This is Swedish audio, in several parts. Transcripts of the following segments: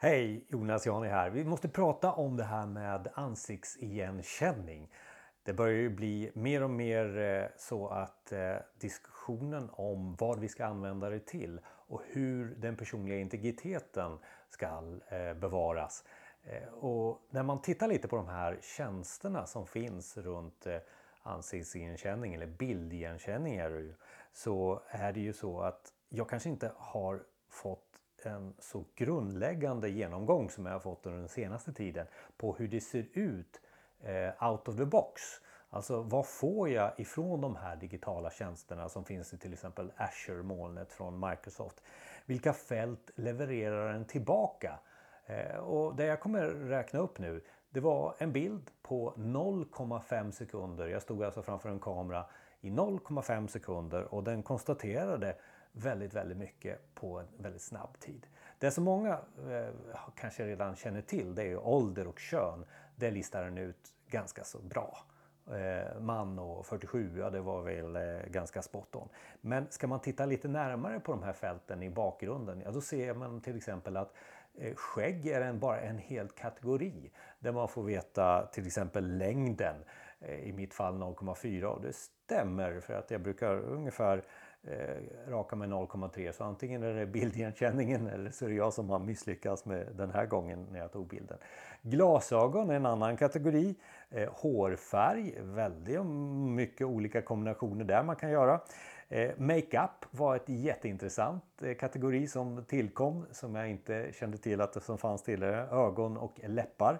Hej, Jonas Jani här. Vi måste prata om det här med ansiktsigenkänning. Det börjar ju bli mer och mer eh, så att eh, diskussionen om vad vi ska använda det till och hur den personliga integriteten ska eh, bevaras. Och när man tittar lite på de här tjänsterna som finns runt ansiktsigenkänning eller bildigenkänning är det ju, så är det ju så att jag kanske inte har fått en så grundläggande genomgång som jag har fått under den senaste tiden på hur det ser ut eh, out of the box. Alltså vad får jag ifrån de här digitala tjänsterna som finns i till exempel Azure-molnet från Microsoft? Vilka fält levererar den tillbaka? Eh, och det jag kommer räkna upp nu det var en bild på 0,5 sekunder. Jag stod alltså framför en kamera i 0,5 sekunder och den konstaterade väldigt, väldigt mycket på en väldigt snabb tid. Det som många eh, kanske redan känner till det är ålder och kön. Det listar den ut ganska så bra. Eh, man och 47, ja det var väl eh, ganska spot on. Men ska man titta lite närmare på de här fälten i bakgrunden, ja då ser man till exempel att eh, skägg är en, bara en hel kategori där man får veta till exempel längden. Eh, I mitt fall 0,4 och det stämmer för att jag brukar ungefär eh, raka med 0,3 så antingen är det bildigenkänningen eller så är det jag som har misslyckats med den här gången när jag tog bilden. Glasögon är en annan kategori. Eh, hårfärg, väldigt mycket olika kombinationer där man kan göra. Eh, Makeup var ett jätteintressant eh, kategori som tillkom som jag inte kände till att det som fanns tidigare. Ögon och läppar.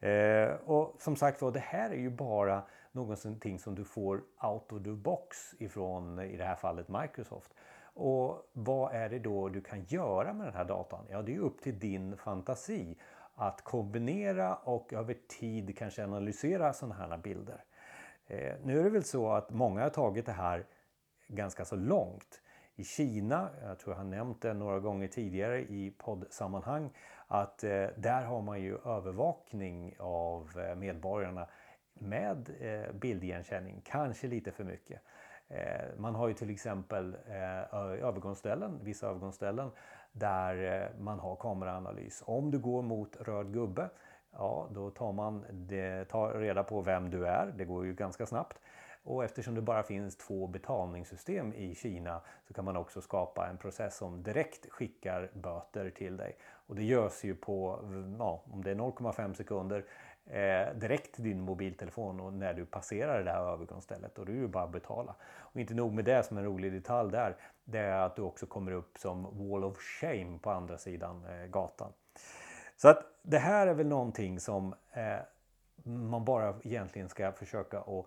Eh, och som sagt var, det här är ju bara någonting som du får out of the box ifrån i det här fallet Microsoft. Och vad är det då du kan göra med den här datan? Ja, det är upp till din fantasi att kombinera och över tid kanske analysera sådana här bilder. Eh, nu är det väl så att många har tagit det här ganska så långt. I Kina, jag tror jag har nämnt det några gånger tidigare i poddsammanhang, att eh, där har man ju övervakning av eh, medborgarna med eh, bildigenkänning, kanske lite för mycket. Eh, man har ju till exempel eh, övergångsställen, vissa övergångsställen där eh, man har kameraanalys. Om du går mot röd gubbe, ja då tar man det, tar reda på vem du är, det går ju ganska snabbt. Och eftersom det bara finns två betalningssystem i Kina så kan man också skapa en process som direkt skickar böter till dig. Och det görs ju på, ja, om det är 0,5 sekunder eh, direkt till din mobiltelefon och när du passerar det här övergångsstället och då är det bara att betala. Och inte nog med det som en rolig detalj där, det är att du också kommer upp som wall of shame på andra sidan eh, gatan. Så att det här är väl någonting som eh, man bara egentligen ska försöka att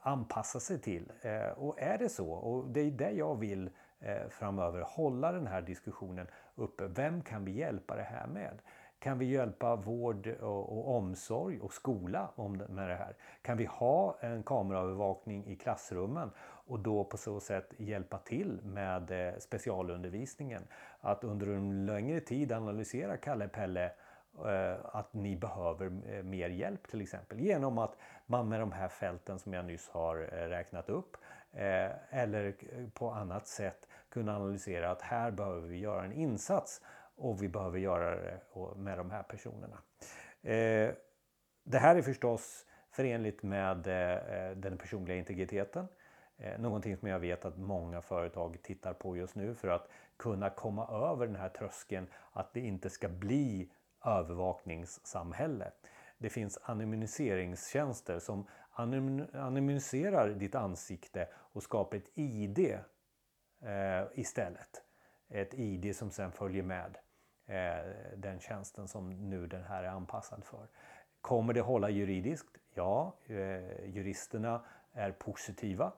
anpassa sig till. Eh, och är det så, och det är det jag vill eh, framöver, hålla den här diskussionen uppe. Vem kan vi hjälpa det här med? Kan vi hjälpa vård och, omsorg och skola med det här? Kan vi ha en kameraövervakning i klassrummen och då på så sätt hjälpa till med eh, specialundervisningen? Att under en längre tid analysera Kalle Pelle Eh, Eh, att ni behöver eh, mer hjälp till exempel genom att man med de här fälten som jag nyss har eh, räknat upp eller på annat sätt kunna analysera att här behöver vi göra en insats och vi behöver göra det med de här personerna. Det här är förstås förenligt med den personliga integriteten. Någonting som jag vet att många företag tittar på just nu för att kunna komma över den här tröskeln att det inte ska bli övervakningssamhälle. Det finns anonymiseringstjänster som anonymiserar ditt ansikte och skapar ett ID eh, istället. Ett ID som sen följer med eh, den tjänsten som nu den här är anpassad för. Kommer det hålla juridiskt? Ja, eh, juristerna är positiva.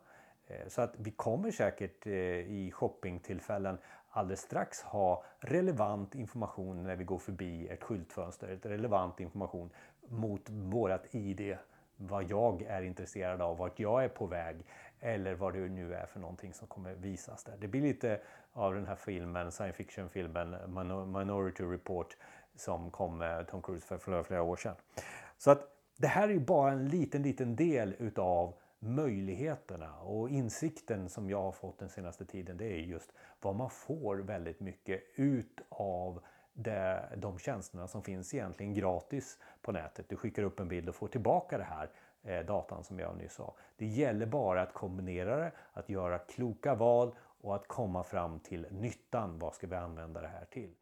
Eh, så att vi kommer säkert eh, i shoppingtillfällen alldeles strax ha relevant information när vi går förbi ett skyltfönster. Ett relevant information mot vårat ID. Vad jag är intresserad av, vart jag är på väg eller vad det nu är för någonting som kommer visas där. Det blir lite av den här filmen, science fiction-filmen Minority Report som kom med Tom Cruise för flera, flera år sedan. Så att det här är ju bara en liten, liten del utav möjligheterna och insikten som jag har fått den senaste tiden det är just vad man får väldigt mycket ut av det, de tjänsterna som finns egentligen gratis på nätet. Du skickar upp en bild och får tillbaka det här eh, datan som jag nyss sa. Det gäller bara att kombinera det, att göra kloka val och att komma fram till nyttan. Vad ska vi använda det här till?